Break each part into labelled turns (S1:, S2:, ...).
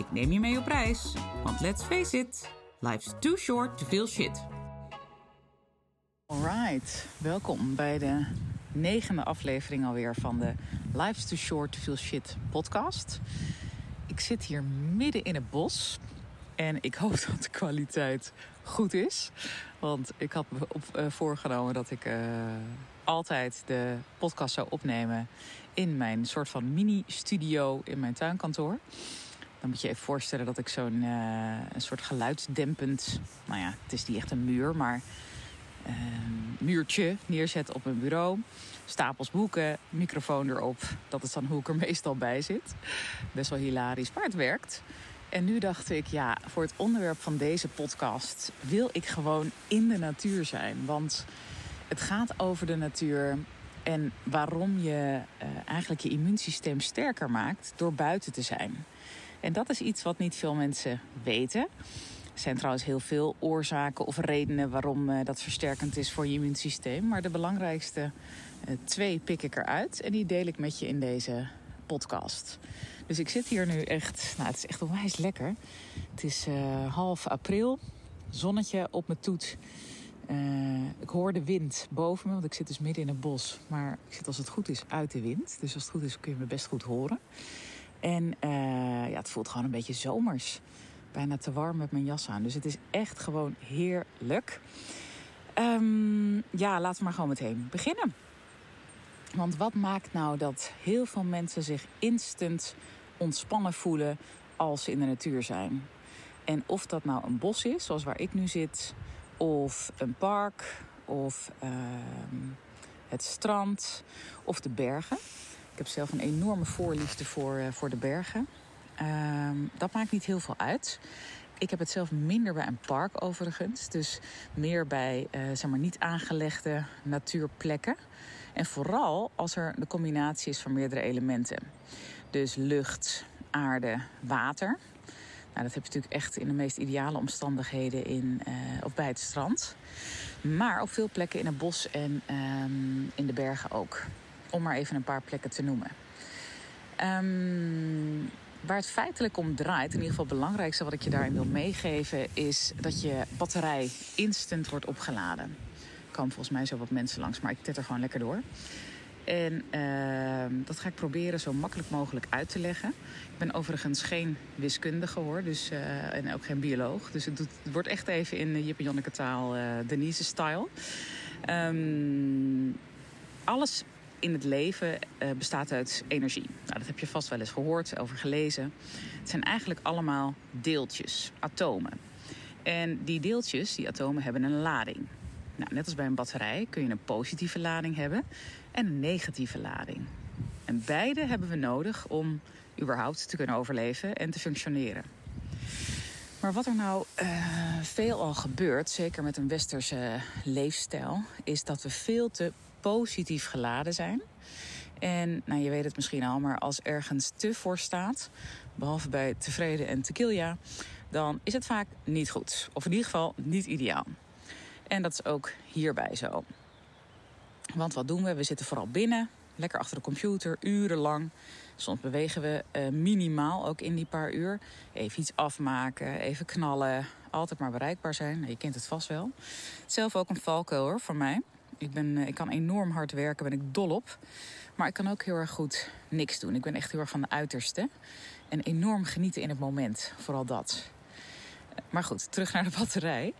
S1: Ik neem je mee op reis, want let's face it, life's too short to feel shit. Alright, welkom bij de negende aflevering alweer van de Life's Too Short to Feel Shit podcast. Ik zit hier midden in het bos en ik hoop dat de kwaliteit goed is. Want ik had me op, uh, voorgenomen dat ik uh, altijd de podcast zou opnemen in mijn soort van mini-studio in mijn tuinkantoor. Dan moet je even voorstellen dat ik zo'n uh, een soort geluidsdempend, nou ja, het is niet echt een muur, maar uh, muurtje neerzet op mijn bureau. Stapels boeken, microfoon erop. Dat is dan hoe ik er meestal bij zit. Best wel hilarisch, maar het werkt. En nu dacht ik, ja, voor het onderwerp van deze podcast wil ik gewoon in de natuur zijn. Want het gaat over de natuur en waarom je uh, eigenlijk je immuunsysteem sterker maakt door buiten te zijn. En dat is iets wat niet veel mensen weten. Er zijn trouwens heel veel oorzaken of redenen waarom uh, dat versterkend is voor je immuunsysteem. Maar de belangrijkste uh, twee pik ik eruit en die deel ik met je in deze podcast. Dus ik zit hier nu echt, nou het is echt onwijs lekker. Het is uh, half april, zonnetje op mijn toet. Ik hoor de wind boven me, want ik zit dus midden in het bos. Maar ik zit als het goed is uit de wind. Dus als het goed is kun je me best goed horen. En uh, ja, het voelt gewoon een beetje zomers. Bijna te warm met mijn jas aan. Dus het is echt gewoon heerlijk. Um, ja, laten we maar gewoon meteen beginnen. Want wat maakt nou dat heel veel mensen zich instant ontspannen voelen als ze in de natuur zijn? En of dat nou een bos is, zoals waar ik nu zit, of een park, of uh, het strand, of de bergen. Ik heb zelf een enorme voorliefde voor, uh, voor de bergen. Uh, dat maakt niet heel veel uit. Ik heb het zelf minder bij een park overigens. Dus meer bij uh, zeg maar niet aangelegde natuurplekken. En vooral als er de combinatie is van meerdere elementen. Dus lucht, aarde, water. Nou, dat heb je natuurlijk echt in de meest ideale omstandigheden in, uh, of bij het strand. Maar op veel plekken in het bos en um, in de bergen ook. Om maar even een paar plekken te noemen. Um, waar het feitelijk om draait, in ieder geval het belangrijkste wat ik je daarin wil meegeven, is dat je batterij instant wordt opgeladen. Kan volgens mij zo wat mensen langs, maar ik tet er gewoon lekker door. En uh, dat ga ik proberen zo makkelijk mogelijk uit te leggen. Ik ben overigens geen wiskundige hoor, dus, uh, en ook geen bioloog. Dus het, wordt echt even in Jip en Janneke taal, uh, Denise-style. Um, alles in het leven uh, bestaat uit energie. Nou, dat heb je vast wel eens gehoord, over gelezen. Het zijn eigenlijk allemaal deeltjes, atomen. En die deeltjes, die atomen, hebben een lading. Nou, net als bij een batterij kun je een positieve lading hebben en een negatieve lading. En beide hebben we nodig om überhaupt te kunnen overleven en te functioneren. Maar wat er nou uh, veelal gebeurt, zeker met een westerse leefstijl, is dat we veel te positief geladen zijn. En nou, je weet het misschien al, maar als ergens te voor staat, behalve bij tevreden en tequila, dan is het vaak niet goed. Of in ieder geval niet ideaal. En dat is ook hierbij zo. Want wat doen we? We zitten vooral binnen, lekker achter de computer, urenlang. Soms bewegen we uh, minimaal ook in die paar uur. Even iets afmaken, even knallen. Altijd maar bereikbaar zijn. Nou, je kent het vast wel. Zelf ook een valkuil hoor, voor mij. Ik, ben, uh, ik kan enorm hard werken, ben ik dol op. Maar ik kan ook heel erg goed niks doen. Ik ben echt heel erg van de uiterste. En enorm genieten in het moment. Vooral dat. Maar goed, terug naar de batterij.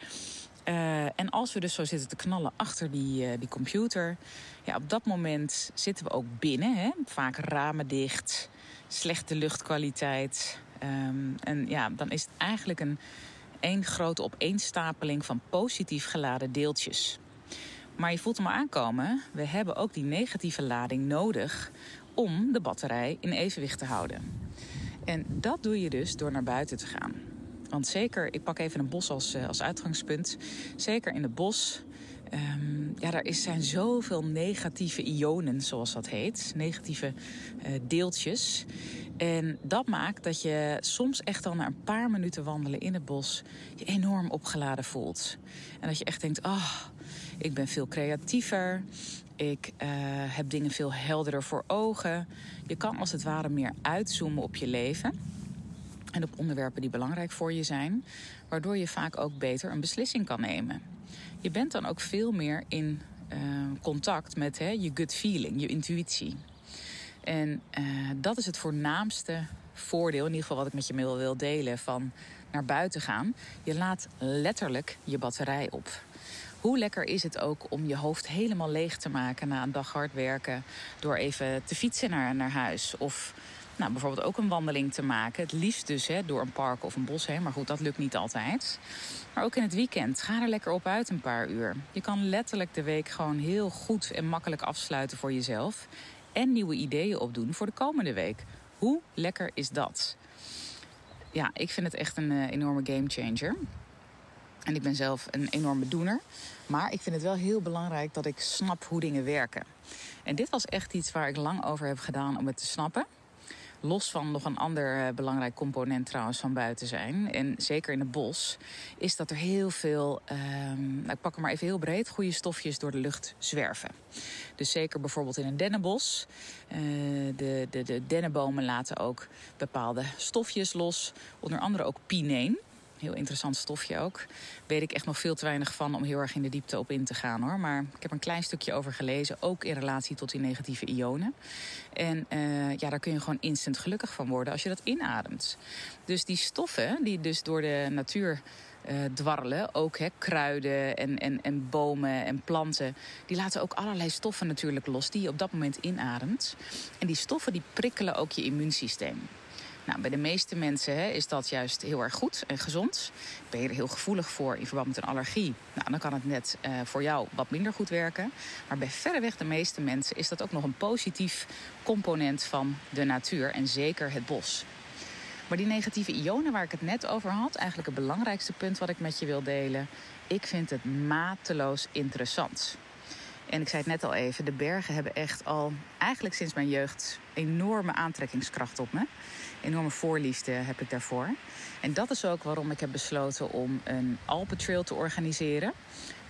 S1: Uh, en als we dus zo zitten te knallen achter die, uh, die computer, ja, op dat moment zitten we ook binnen. Hè? Vaak ramen dicht, slechte luchtkwaliteit. Um, en ja, dan is het eigenlijk een één grote opeenstapeling van positief geladen deeltjes. Maar je voelt hem aankomen. We hebben ook die negatieve lading nodig om de batterij in evenwicht te houden. En dat doe je dus door naar buiten te gaan. Want zeker, ik pak even een bos als, uh, als uitgangspunt. Zeker in het bos. Um, ja, er is, zijn zoveel negatieve ionen, zoals dat heet. Negatieve uh, deeltjes. En dat maakt dat je soms echt al na een paar minuten wandelen in het bos je enorm opgeladen voelt. En dat je echt denkt, ah, oh, ik ben veel creatiever. Ik uh, heb dingen veel helderder voor ogen. Je kan als het ware meer uitzoomen op je leven. En op onderwerpen die belangrijk voor je zijn. Waardoor je vaak ook beter een beslissing kan nemen. Je bent dan ook veel meer in uh, contact met hè, je gut feeling, je intuïtie. En uh, dat is het voornaamste voordeel, in ieder geval wat ik met je wil delen, van naar buiten gaan. Je laat letterlijk je batterij op. Hoe lekker is het ook om je hoofd helemaal leeg te maken na een dag hard werken door even te fietsen naar, naar huis of nou, bijvoorbeeld ook een wandeling te maken. Het liefst dus hè, door een park of een bos heen. Maar goed, dat lukt niet altijd. Maar ook in het weekend. Ga er lekker op uit een paar uur. Je kan letterlijk de week gewoon heel goed en makkelijk afsluiten voor jezelf. En nieuwe ideeën opdoen voor de komende week. Hoe lekker is dat? Ja, ik vind het echt een uh, enorme gamechanger. En ik ben zelf een enorme doener. Maar ik vind het wel heel belangrijk dat ik snap hoe dingen werken. En dit was echt iets waar ik lang over heb gedaan om het te snappen. Los van nog een ander uh, belangrijk component trouwens van buiten zijn. En zeker in het bos. Is dat er heel veel, um, nou, ik pak hem maar even heel breed, goede stofjes door de lucht zwerven. Dus zeker bijvoorbeeld in een dennenbos. Uh, de, de, de dennenbomen laten ook bepaalde stofjes los. Onder andere ook pineen. Heel interessant stofje ook. Weet ik echt nog veel te weinig van om heel erg in de diepte op in te gaan hoor. Maar ik heb een klein stukje over gelezen. Ook in relatie tot die negatieve ionen. En uh, ja, daar kun je gewoon instant gelukkig van worden als je dat inademt. Dus die stoffen die dus door de natuur uh, dwarrelen. Ook hè, kruiden en, en, en bomen en planten. Die laten ook allerlei stoffen natuurlijk los die je op dat moment inademt. En die stoffen die prikkelen ook je immuunsysteem. Nou, bij de meeste mensen hè, is dat juist heel erg goed en gezond. Ben je er heel gevoelig voor in verband met een allergie? Nou, dan kan het net uh, voor jou wat minder goed werken. Maar bij verreweg de meeste mensen is dat ook nog een positief component van de natuur en zeker het bos. Maar die negatieve ionen waar ik het net over had, eigenlijk het belangrijkste punt wat ik met je wil delen. Ik vind het mateloos interessant. En ik zei het net al even, de bergen hebben echt al eigenlijk sinds mijn jeugd enorme aantrekkingskracht op me. Enorme voorliefde heb ik daarvoor. En dat is ook waarom ik heb besloten om een Alpentrail te organiseren.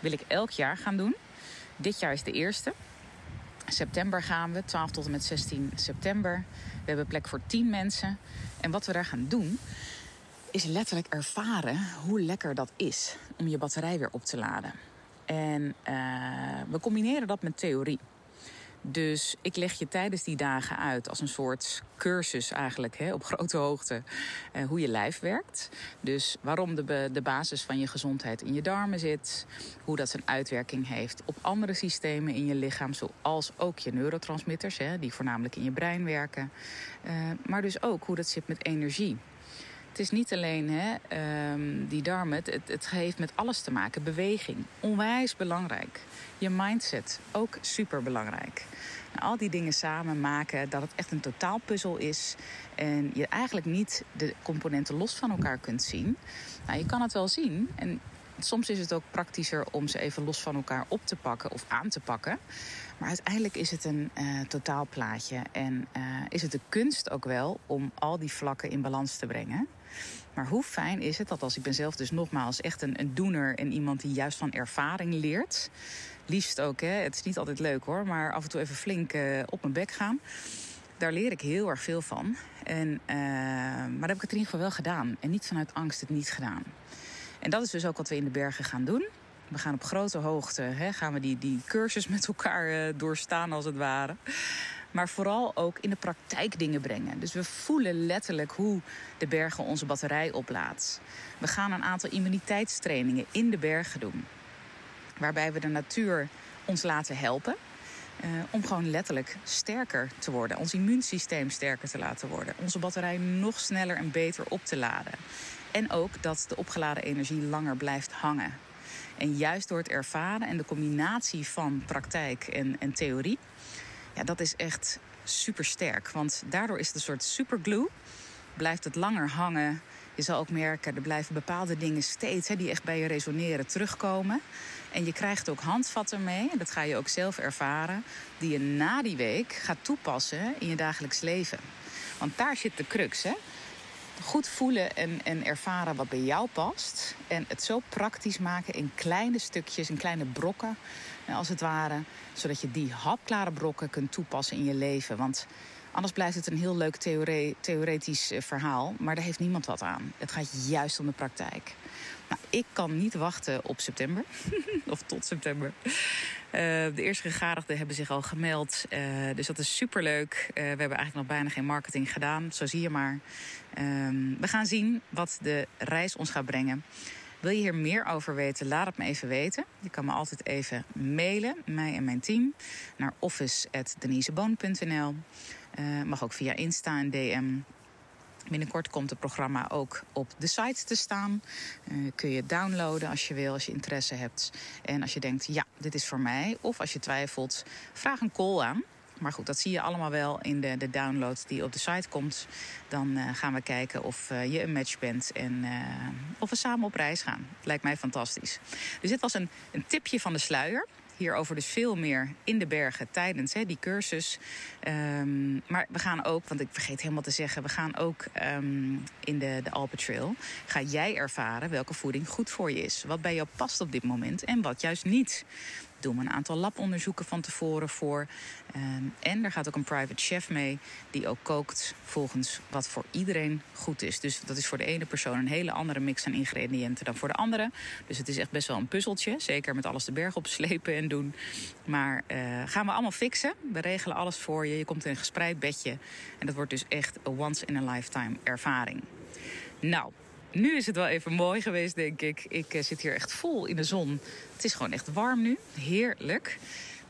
S1: Wil ik elk jaar gaan doen. Dit jaar is de eerste. September gaan we, 12 tot en met 16 september. We hebben plek voor 10 mensen. En wat we daar gaan doen, is letterlijk ervaren hoe lekker dat is om je batterij weer op te laden. En uh, we combineren dat met theorie. Dus ik leg je tijdens die dagen uit als een soort cursus eigenlijk hè, op grote hoogte eh, hoe je lijf werkt. Dus waarom de, de basis van je gezondheid in je darmen zit. Hoe dat zijn uitwerking heeft op andere systemen in je lichaam. Zoals ook je neurotransmitters hè, die voornamelijk in je brein werken. Uh, maar dus ook hoe dat zit met energie. Het is niet alleen hè, um, die darmen, het, het heeft met alles te maken. Beweging, onwijs belangrijk. Je mindset, ook super belangrijk. Nou, al die dingen samen maken dat het echt een totaalpuzzel is. En je eigenlijk niet de componenten los van elkaar kunt zien. Nou, je kan het wel zien. En soms is het ook praktischer om ze even los van elkaar op te pakken of aan te pakken. Maar uiteindelijk is het een uh, totaalplaatje. En uh, is het de kunst ook wel om al die vlakken in balans te brengen. Maar hoe fijn is het dat als ik ben zelf dus nogmaals echt een, een doener en iemand die juist van ervaring leert. Liefst ook, hè. Het is niet altijd leuk hoor, maar af en toe even flink uh, op mijn bek gaan. Daar leer ik heel erg veel van. En, maar dat heb ik het in ieder geval wel gedaan. En niet vanuit angst het niet gedaan. En dat is dus ook wat we in de bergen gaan doen. We gaan op grote hoogte, hè, gaan we die, die cursus met elkaar uh, doorstaan als het ware maar vooral ook in de praktijk dingen brengen. Dus we voelen letterlijk hoe de bergen onze batterij oplaadt. We gaan een aantal immuniteitstrainingen in de bergen doen, waarbij we de natuur ons laten helpen. Uh, om gewoon letterlijk sterker te worden. Ons immuunsysteem sterker te laten worden. Onze batterij nog sneller en beter op te laden. En ook dat de opgeladen energie langer blijft hangen. En juist door het ervaren en de combinatie van praktijk en, en theorie ja, dat is echt super sterk. Want daardoor is het een soort superglue. blijft het langer hangen. Je zal ook merken, er blijven bepaalde dingen steeds hè, die echt bij je resoneren terugkomen. En je krijgt ook handvatten mee, dat ga je ook zelf ervaren, die je na die week gaat toepassen in je dagelijks leven. Want daar zit de crux, hè? Goed voelen en, en ervaren wat bij jou past. En het zo praktisch maken in kleine stukjes, in kleine brokken, als het ware. Zodat je die hapklare brokken kunt toepassen in je leven. Want Anders blijft het een heel leuk theoretisch eh, verhaal, maar daar heeft niemand wat aan. Het gaat juist om de praktijk. Nou, ik kan niet wachten op september, of tot september. Uh, de eerste gegadigden hebben zich al gemeld, uh, dus dat is superleuk. Uh, we hebben eigenlijk nog bijna geen marketing gedaan, zo zie je maar. Ehm, we gaan zien wat de reis ons gaat brengen. Wil je hier meer over weten, laat het me even weten. Je kan me altijd even mailen, mij en mijn team, naar office.deniseboon.nl. Uh, mag ook via Insta en DM. Binnenkort komt het programma ook op de site te staan. Uh, kun je downloaden als je wil, als je interesse hebt. En als je denkt, ja, dit is voor mij. Of als je twijfelt, vraag een call aan. Maar goed, dat zie je allemaal wel in de, de download die op de site komt. Dan uh, gaan we kijken of je een match bent en of we samen op reis gaan. Lijkt mij fantastisch. Dus dit was een, een tipje van de sluier. Hierover dus veel meer in de bergen tijdens hè, die cursus. Um, maar we gaan ook, want ik vergeet helemaal te zeggen, we gaan ook um, in de, de Alpen Trail. Ga jij ervaren welke voeding goed voor je is. Wat bij jou past op dit moment en wat juist niet doen we een aantal labonderzoeken van tevoren voor. Um, en er gaat ook een private chef mee die ook kookt volgens wat voor iedereen goed is. Dus dat is voor de ene persoon een hele andere mix aan ingrediënten dan voor de andere. Dus het is echt best wel een puzzeltje. Zeker met alles de berg op slepen en doen. Maar uh, gaan we allemaal fixen. We regelen alles voor je. Je komt in een gespreid bedje. En dat wordt dus echt een once in a lifetime ervaring. Nou, nu is het wel even mooi geweest, denk ik. Ik uh, zit hier echt vol in de zon. Het is gewoon echt warm nu. Heerlijk.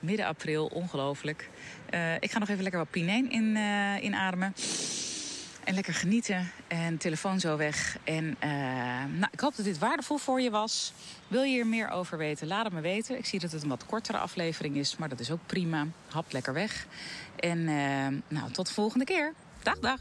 S1: Midden april, ongelooflijk. Uh, ik ga nog even lekker wat pineen in, uh, inademen. En lekker genieten. En telefoon zo weg. En nou, ik hoop dat dit waardevol voor je was. Wil je hier meer over weten? Laat het me weten. Ik zie dat het een wat kortere aflevering is. Maar dat is ook prima. Hap lekker weg. En nou, tot de volgende keer. Dag, dag.